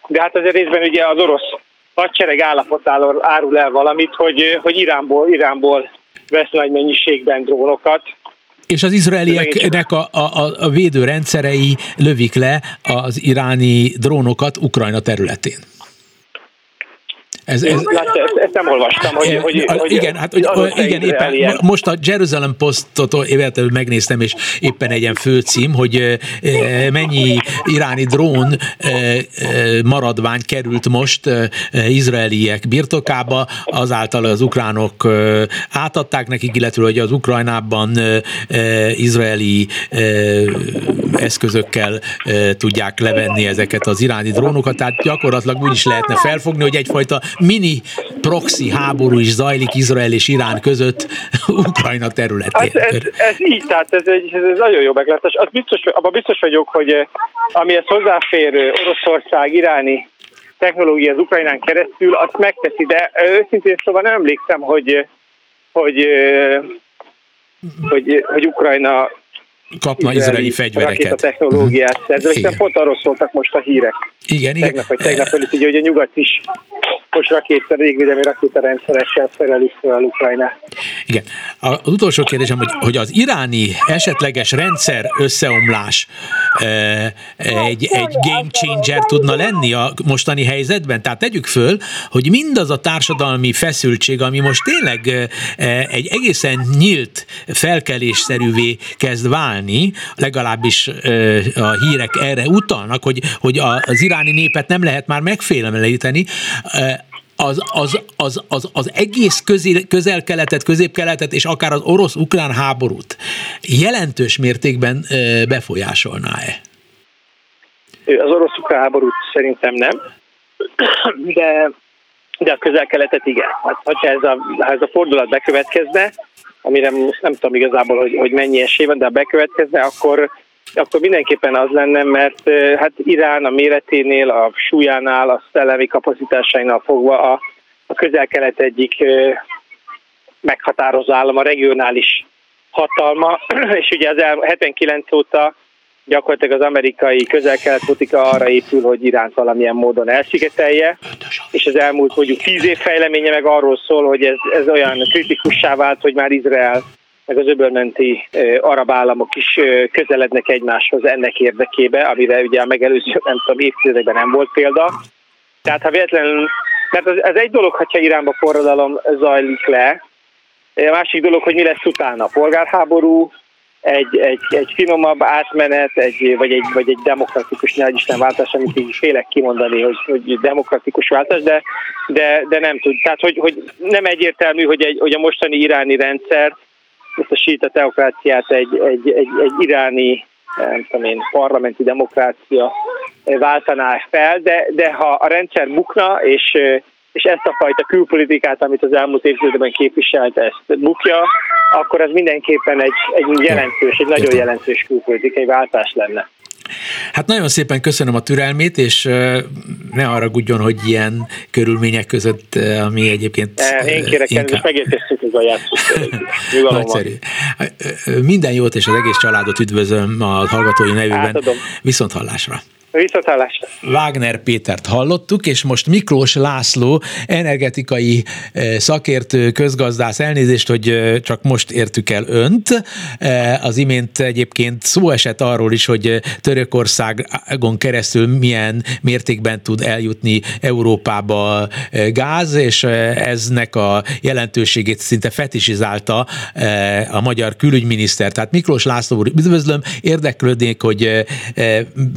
de hát azért részben ugye az orosz hadsereg állapotáról árul el valamit, hogy, hogy Iránból, Iránból vesz nagy mennyiségben drónokat, és az izraelieknek a, a, a védőrendszerei lövik le az iráni drónokat Ukrajna területén. Ez, ez, Látta, ezt, ezt nem olvastam, hogy, e, hogy, hogy igen, hát, hogy, hogy igen, éppen ilyen. most a Jerusalem Postot véletlenül megnéztem, és éppen egy ilyen főcím, hogy mennyi iráni drón maradvány került most izraeliek birtokába, azáltal az ukránok átadták nekik, illetve hogy az Ukrajnában izraeli eszközökkel tudják levenni ezeket az iráni drónokat, tehát gyakorlatilag úgy is lehetne felfogni, hogy egyfajta mini proxy háború is zajlik Izrael és Irán között Ukrajna területén. Hát ez, ez így, tehát ez egy, ez nagyon jó meglátás. Az biztos, abban biztos vagyok, hogy eh, amihez hozzáfér eh, Oroszország iráni technológia az Ukrajnán keresztül, azt megteszi, de eh, őszintén szóval nem emlékszem, hogy, hogy, hogy, hogy Ukrajna kapna izraeli fegyvereket. A technológiát szerző, pont arról szóltak most a hírek. Igen, igen. Tegnap vagy tegnap előtt, ugye, hogy a nyugat is most rakéta, régvédelmi rakétarendszeressel szerelik fel Ukrajnát. Igen. Az utolsó kérdésem, hogy, hogy az iráni esetleges rendszer összeomlás e, egy, egy game changer tudna lenni a mostani helyzetben? Tehát tegyük föl, hogy mindaz a társadalmi feszültség, ami most tényleg e, egy egészen nyílt felkelésszerűvé kezd válni, legalábbis e, a hírek erre utalnak, hogy, hogy az iráni népet nem lehet már megfélemlíteni, az, az, az, az, az egész közel-keletet, közép-keletet és akár az orosz-ukrán háborút jelentős mértékben befolyásolná-e? Az orosz-ukrán háborút szerintem nem, de, de a közel-keletet igen. Hát, hogyha ez a, ha ez a fordulat bekövetkezne, amire nem tudom igazából, hogy, hogy mennyi esély van, de ha bekövetkezne, akkor akkor mindenképpen az lenne, mert hát Irán a méreténél, a súlyánál, a szellemi kapacitásainál fogva a, a közel-kelet egyik meghatározó állam, a regionális hatalma, és ugye az 79 óta gyakorlatilag az amerikai közel-kelet politika arra épül, hogy Iránt valamilyen módon elszigetelje, és az elmúlt mondjuk tíz év fejleménye meg arról szól, hogy ez, ez olyan kritikussá vált, hogy már Izrael meg az öbölmenti arab államok is közelednek egymáshoz ennek érdekébe, amire ugye a megelőző, nem tudom, évtizedekben nem volt példa. Tehát ha véletlenül, mert az, az egy dolog, hogyha Iránba forradalom zajlik le, a másik dolog, hogy mi lesz utána. Polgárháború, egy, egy, egy finomabb átmenet, egy, vagy, egy, vagy egy demokratikus, ne Isten váltás, amit így félek kimondani, hogy, hogy demokratikus váltás, de, de, de nem tud. Tehát, hogy, hogy nem egyértelmű, hogy, egy, hogy a mostani iráni rendszer ezt a síta teokráciát egy, egy, egy, egy iráni nem tudom én, parlamenti demokrácia váltaná fel, de, de ha a rendszer bukna, és és ezt a fajta külpolitikát, amit az elmúlt évtizedben képviselt, ezt bukja, akkor ez mindenképpen egy, egy jelentős, egy nagyon jelentős külpolitikai váltás lenne. Hát nagyon szépen köszönöm a türelmét, és ne haragudjon, hogy ilyen körülmények között, ami egyébként... Én kérek, inkább... megérkeztük a Nagyszerű. Minden jót és az egész családot üdvözlöm a hallgatói nevében. Átadom. Viszont hallásra. Viszontlátásra. Wagner Pétert hallottuk, és most Miklós László, energetikai eh, szakértő, közgazdász, elnézést, hogy eh, csak most értük el önt. Eh, az imént egyébként szó esett arról is, hogy Törökországon keresztül milyen mértékben tud eljutni Európába gáz, és eznek a jelentőségét szinte fetisizálta a magyar külügyminiszter. Tehát Miklós László úr, üdvözlöm, érdeklődnék, hogy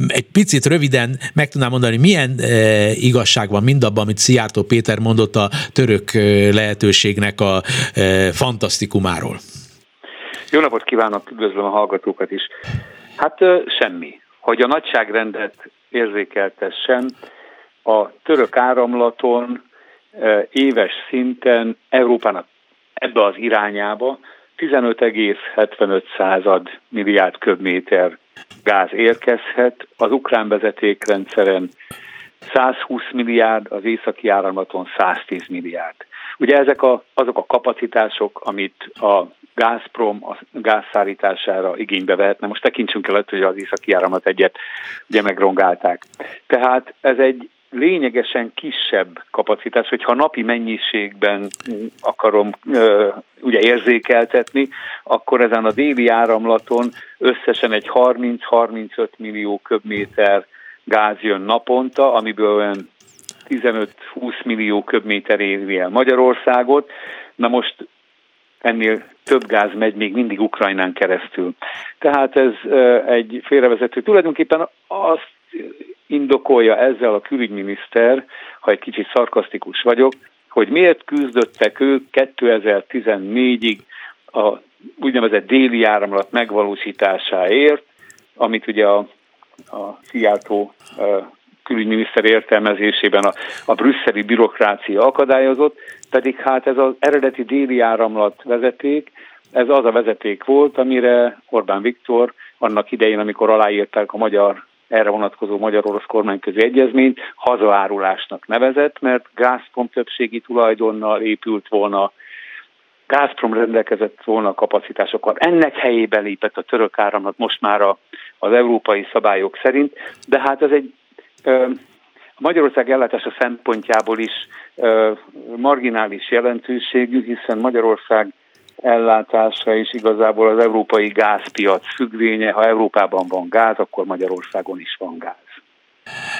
egy picit röviden meg tudnám mondani, milyen e, igazság van mindabban, amit Szijjártó Péter mondott a török e, lehetőségnek a e, fantasztikumáról. Jó napot kívánok, üdvözlöm a hallgatókat is. Hát semmi. Hogy a nagyságrendet érzékeltessen, a török áramlaton e, éves szinten Európának ebbe az irányába 15,75 század milliárd köbméter gáz érkezhet, az ukrán vezetékrendszeren 120 milliárd, az északi áramlaton 110 milliárd. Ugye ezek a, azok a kapacitások, amit a Gazprom a gázszállítására igénybe vehetne. Most tekintsünk el, hogy az északi áramlat egyet ugye megrongálták. Tehát ez egy lényegesen kisebb kapacitás, hogyha napi mennyiségben akarom ugye érzékeltetni, akkor ezen a déli áramlaton összesen egy 30-35 millió köbméter gáz jön naponta, amiből olyan 15-20 millió köbméter éri el Magyarországot. Na most ennél több gáz megy még mindig Ukrajnán keresztül. Tehát ez egy félrevezető. Tulajdonképpen azt indokolja ezzel a külügyminiszter, ha egy kicsit szarkasztikus vagyok, hogy miért küzdöttek ők 2014-ig a úgynevezett déli áramlat megvalósításáért, amit ugye a, a Szijjártó külügyminiszter értelmezésében a, a brüsszeli bürokrácia akadályozott, pedig hát ez az eredeti déli áramlat vezeték, ez az a vezeték volt, amire Orbán Viktor annak idején, amikor aláírták a magyar erre vonatkozó magyar-orosz kormányközi egyezményt hazaárulásnak nevezett, mert Gazprom többségi tulajdonnal épült volna, Gazprom rendelkezett volna kapacitásokkal. Ennek helyébe lépett a török áramlat most már a, az európai szabályok szerint, de hát ez egy ö, Magyarország ellátása szempontjából is ö, marginális jelentőségű, hiszen Magyarország ellátása is igazából az európai gázpiac függvénye. Ha Európában van gáz, akkor Magyarországon is van gáz.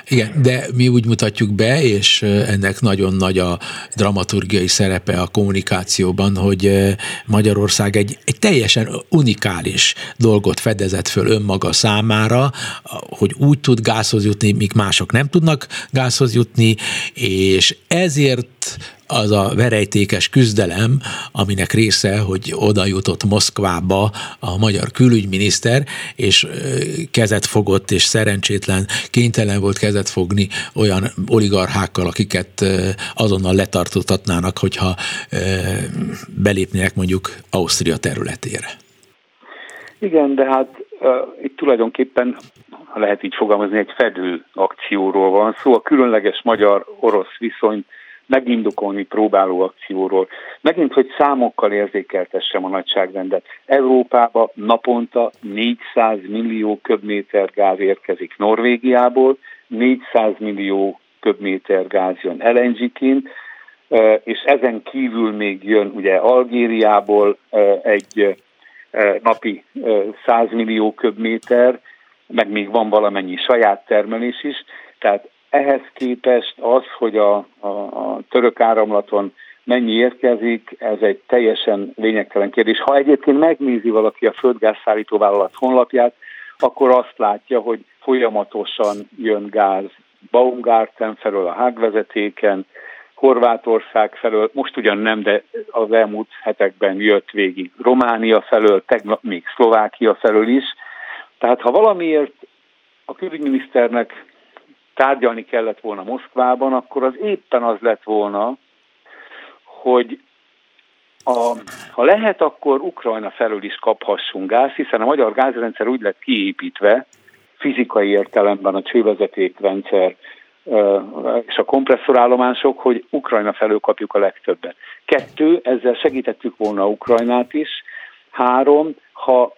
Igen, de mi úgy mutatjuk be, és ennek nagyon nagy a dramaturgiai szerepe a kommunikációban, hogy Magyarország egy, egy teljesen unikális dolgot fedezett föl önmaga számára, hogy úgy tud gázhoz jutni, míg mások nem tudnak gázhoz jutni, és ezért az a verejtékes küzdelem, aminek része, hogy oda jutott Moszkvába a magyar külügyminiszter, és kezet fogott, és szerencsétlen kénytelen volt kezet fogni olyan oligarchákkal, akiket azonnal letartóztatnának, hogyha belépnének mondjuk Ausztria területére. Igen, de hát uh, itt tulajdonképpen, ha lehet így fogalmazni, egy fedő akcióról van szó. A különleges magyar-orosz viszony megindokolni próbáló akcióról. Megint, hogy számokkal érzékeltessem a nagyságrendet. Európába naponta 400 millió köbméter gáz érkezik Norvégiából, 400 millió köbméter gáz jön LNG-ként, és ezen kívül még jön ugye Algériából egy napi 100 millió köbméter, meg még van valamennyi saját termelés is, tehát ehhez képest az, hogy a, a, a török áramlaton mennyi érkezik, ez egy teljesen lényegtelen kérdés. Ha egyébként megnézi valaki a földgázszállító vállalat honlapját, akkor azt látja, hogy folyamatosan jön gáz Baumgarten felől a hágvezetéken, Horvátország felől, most ugyan nem, de az elmúlt hetekben jött végig Románia felől, tegnap még Szlovákia felől is. Tehát ha valamiért a külügyminiszternek tárgyalni kellett volna Moszkvában, akkor az éppen az lett volna, hogy a, ha lehet, akkor Ukrajna felől is kaphassunk gáz, hiszen a magyar gázrendszer úgy lett kiépítve, fizikai értelemben a csővezetékrendszer és a kompresszorállomások, hogy Ukrajna felől kapjuk a legtöbbet. Kettő, ezzel segítettük volna Ukrajnát is. Három, ha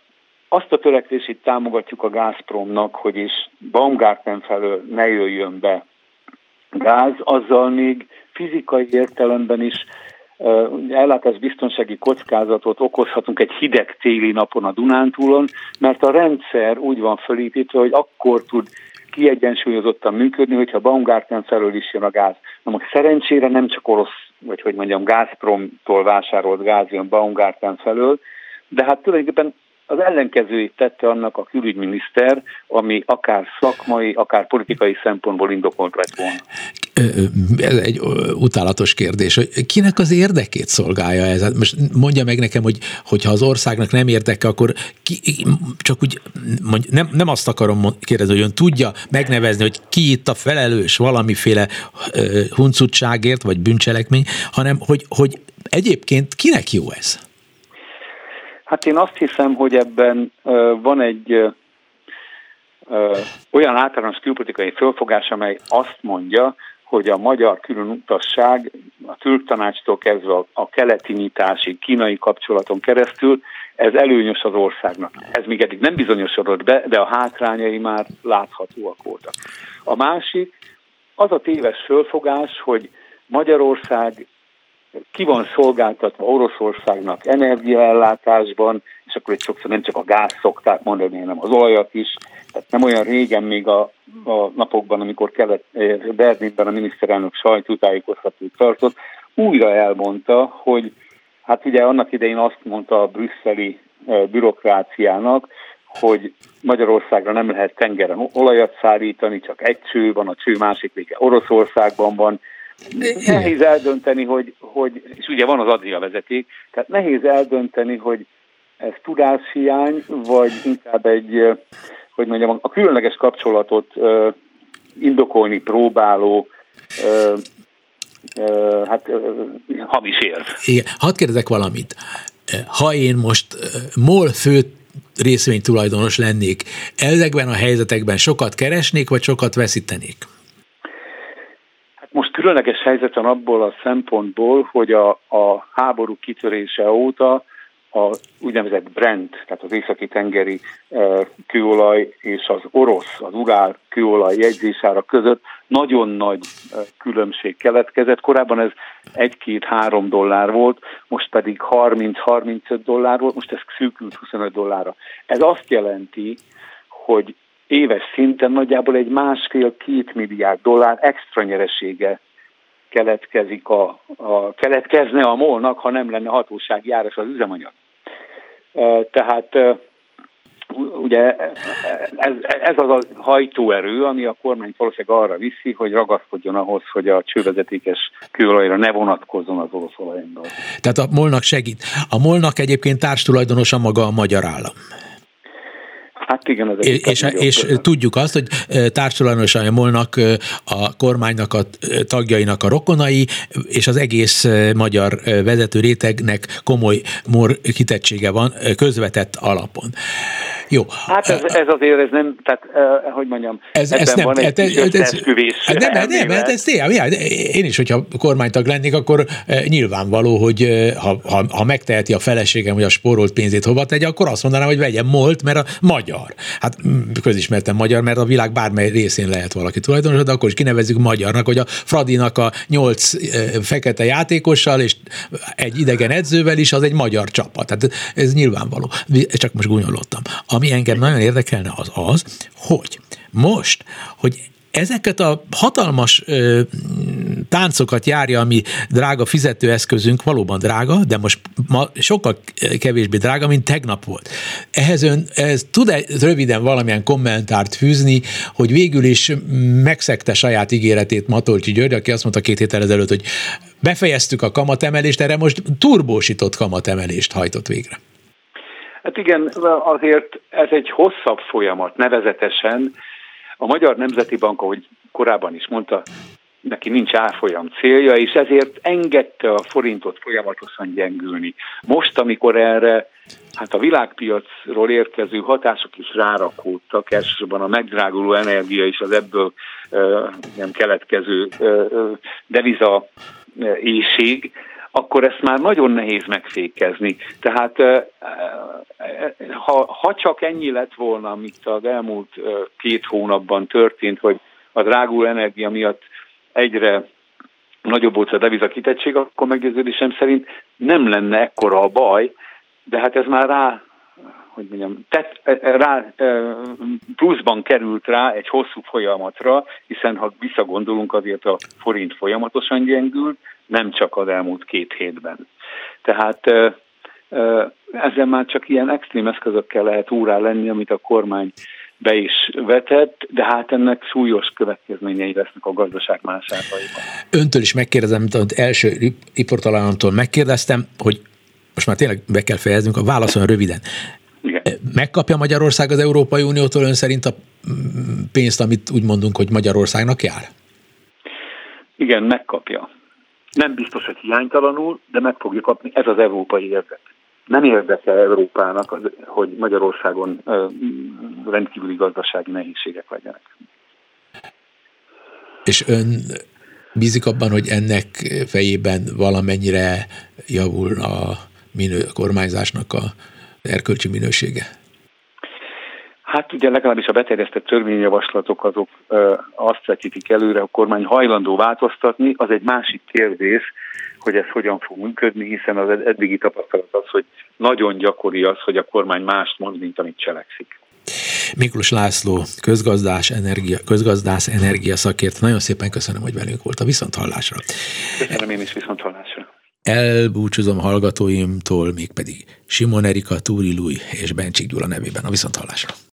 azt a törekvését támogatjuk a Gazpromnak, hogy is Baumgarten felől ne jöjjön be gáz, azzal még fizikai értelemben is ellátás biztonsági kockázatot okozhatunk egy hideg téli napon a Dunántúlon, mert a rendszer úgy van fölépítve, hogy akkor tud kiegyensúlyozottan működni, hogyha Baumgarten felől is jön a gáz. Na most szerencsére nem csak orosz, vagy hogy mondjam, Gazpromtól vásárolt gáz jön Baumgarten felől, de hát tulajdonképpen az ellenkezőjét tette annak a külügyminiszter, ami akár szakmai, akár politikai szempontból indokolt lett volna. Ez egy utálatos kérdés, hogy kinek az érdekét szolgálja ez? Hát most mondja meg nekem, hogy hogyha az országnak nem érdeke, akkor ki, csak úgy, mondj, nem, nem azt akarom kérdezni, hogy ön tudja megnevezni, hogy ki itt a felelős valamiféle huncutságért, vagy bűncselekmény, hanem hogy, hogy egyébként kinek jó ez? Hát én azt hiszem, hogy ebben van egy olyan általános külpolitikai fölfogás, amely azt mondja, hogy a magyar különutasság a türk tanácstól kezdve a keleti nyitásig, kínai kapcsolaton keresztül, ez előnyös az országnak. Ez még eddig nem bizonyosodott be, de a hátrányai már láthatóak voltak. A másik, az a téves fölfogás, hogy Magyarország ki van szolgáltatva Oroszországnak energiaellátásban, és akkor itt sokszor nem csak a gáz szokták mondani, hanem az olajat is. Tehát nem olyan régen még a, a napokban, amikor kellett eh, Berlinben a miniszterelnök sajtótájékoztatót tartott, újra elmondta, hogy hát ugye annak idején azt mondta a brüsszeli eh, bürokráciának, hogy Magyarországra nem lehet tengeren olajat szállítani, csak egy cső van, a cső másik vége Oroszországban van, Nehéz eldönteni, hogy, hogy, és ugye van az Adria vezeték, tehát nehéz eldönteni, hogy ez tudáshiány, vagy inkább egy, hogy mondjam, a különleges kapcsolatot indokolni próbáló hát hamis érv. Igen, hadd kérdezek valamit. Ha én most MOL fő részvénytulajdonos lennék, ezekben a helyzetekben sokat keresnék, vagy sokat veszítenék? Most különleges helyzet van abból a szempontból, hogy a, a háború kitörése óta a úgynevezett Brent, tehát az északi tengeri e, kőolaj és az orosz, az urál kőolaj jegyzésára között nagyon nagy e, különbség keletkezett. Korábban ez 1-2-3 dollár volt, most pedig 30-35 dollár volt, most ez szűkült 25 dollárra. Ez azt jelenti, hogy éves szinten nagyjából egy másfél-két milliárd dollár extra nyeresége keletkezik a, a, keletkezne a molnak, ha nem lenne hatósági áras az üzemanyag. Tehát ugye ez, ez az a hajtóerő, ami a kormány valószínűleg arra viszi, hogy ragaszkodjon ahhoz, hogy a csővezetékes kőolajra ne vonatkozzon az orosz olajember. Tehát a molnak segít. A molnak egyébként társtulajdonosa maga a magyar állam. Hát igen, az és, és, és tudjuk azt, hogy társadalmasan molnak a kormánynak, a tagjainak a rokonai, és az egész magyar vezető rétegnek komoly mor kitettsége van közvetett alapon. Jó. Hát ez, ez azért, ez nem, tehát, hogy mondjam, ez, ez nem, van egy ez, ez, ez, nem, nem, nem, hát ez tényleg, én is, hogyha kormánytag lennék, akkor nyilvánvaló, hogy ha, ha, ha megteheti a feleségem, hogy a spórolt pénzét hova tegye, akkor azt mondanám, hogy vegyen molt, mert a magyar. Hát közismertem magyar, mert a világ bármely részén lehet valaki tulajdonos, de akkor is kinevezzük magyarnak, hogy a Fradinak a nyolc fekete játékossal és egy idegen edzővel is az egy magyar csapat. Tehát ez nyilvánvaló. Csak most gúnyolottam. Ami engem nagyon érdekelne az az, hogy most, hogy ezeket a hatalmas ö, táncokat járja, ami drága fizetőeszközünk, valóban drága, de most ma sokkal kevésbé drága, mint tegnap volt. Ehhez ön ez tud-e röviden valamilyen kommentárt fűzni, hogy végül is megszegte saját ígéretét Matolcsi György, aki azt mondta két héttel ezelőtt, hogy befejeztük a kamatemelést, erre most turbósított kamatemelést hajtott végre. Hát igen, azért ez egy hosszabb folyamat, nevezetesen a Magyar Nemzeti Bank, ahogy korábban is mondta, neki nincs árfolyam célja, és ezért engedte a forintot folyamatosan gyengülni. Most, amikor erre hát a világpiacról érkező hatások is rárakódtak, elsősorban a megdráguló energia és az ebből nem keletkező deviza éjség, akkor ezt már nagyon nehéz megfékezni. Tehát ha, ha csak ennyi lett volna, amit az elmúlt két hónapban történt, hogy a dráguló energia miatt egyre nagyobb volt a deviza kitettség, akkor meggyőződésem szerint nem lenne ekkora a baj, de hát ez már rá, hogy mondjam, tett, rá, pluszban került rá egy hosszú folyamatra, hiszen ha visszagondolunk, azért a forint folyamatosan gyengült, nem csak az elmúlt két hétben. Tehát ezzel már csak ilyen extrém eszközökkel lehet úrá lenni, amit a kormány be is vetett, de hát ennek súlyos következményei lesznek a gazdaság más ágaiban. Öntől is megkérdezem, mint az első riportalányomtól megkérdeztem, hogy most már tényleg be kell fejeznünk, a válaszoljon röviden. Igen. Megkapja Magyarország az Európai Uniótól ön szerint a pénzt, amit úgy mondunk, hogy Magyarországnak jár? Igen, megkapja. Nem biztos, hogy hiánytalanul, de meg fogja kapni. Ez az európai érdek nem érdekel Európának, hogy Magyarországon rendkívüli gazdasági nehézségek legyenek. És ön bízik abban, hogy ennek fejében valamennyire javul a minő, kormányzásnak a erkölcsi minősége? Hát ugye legalábbis a beterjesztett törvényjavaslatok azok ö, azt vetítik előre, a kormány hajlandó változtatni, az egy másik kérdés, hogy ez hogyan fog működni, hiszen az eddigi tapasztalat az, hogy nagyon gyakori az, hogy a kormány mást mond, mint amit cselekszik. Miklós László, közgazdás, energia, közgazdász, energia szakért. Nagyon szépen köszönöm, hogy velünk volt a viszonthallásra. Köszönöm én is viszonthallásra. Elbúcsúzom hallgatóimtól, mégpedig Simon Erika, Túri Lui és Bencsik Gyula nevében a viszonthallásra.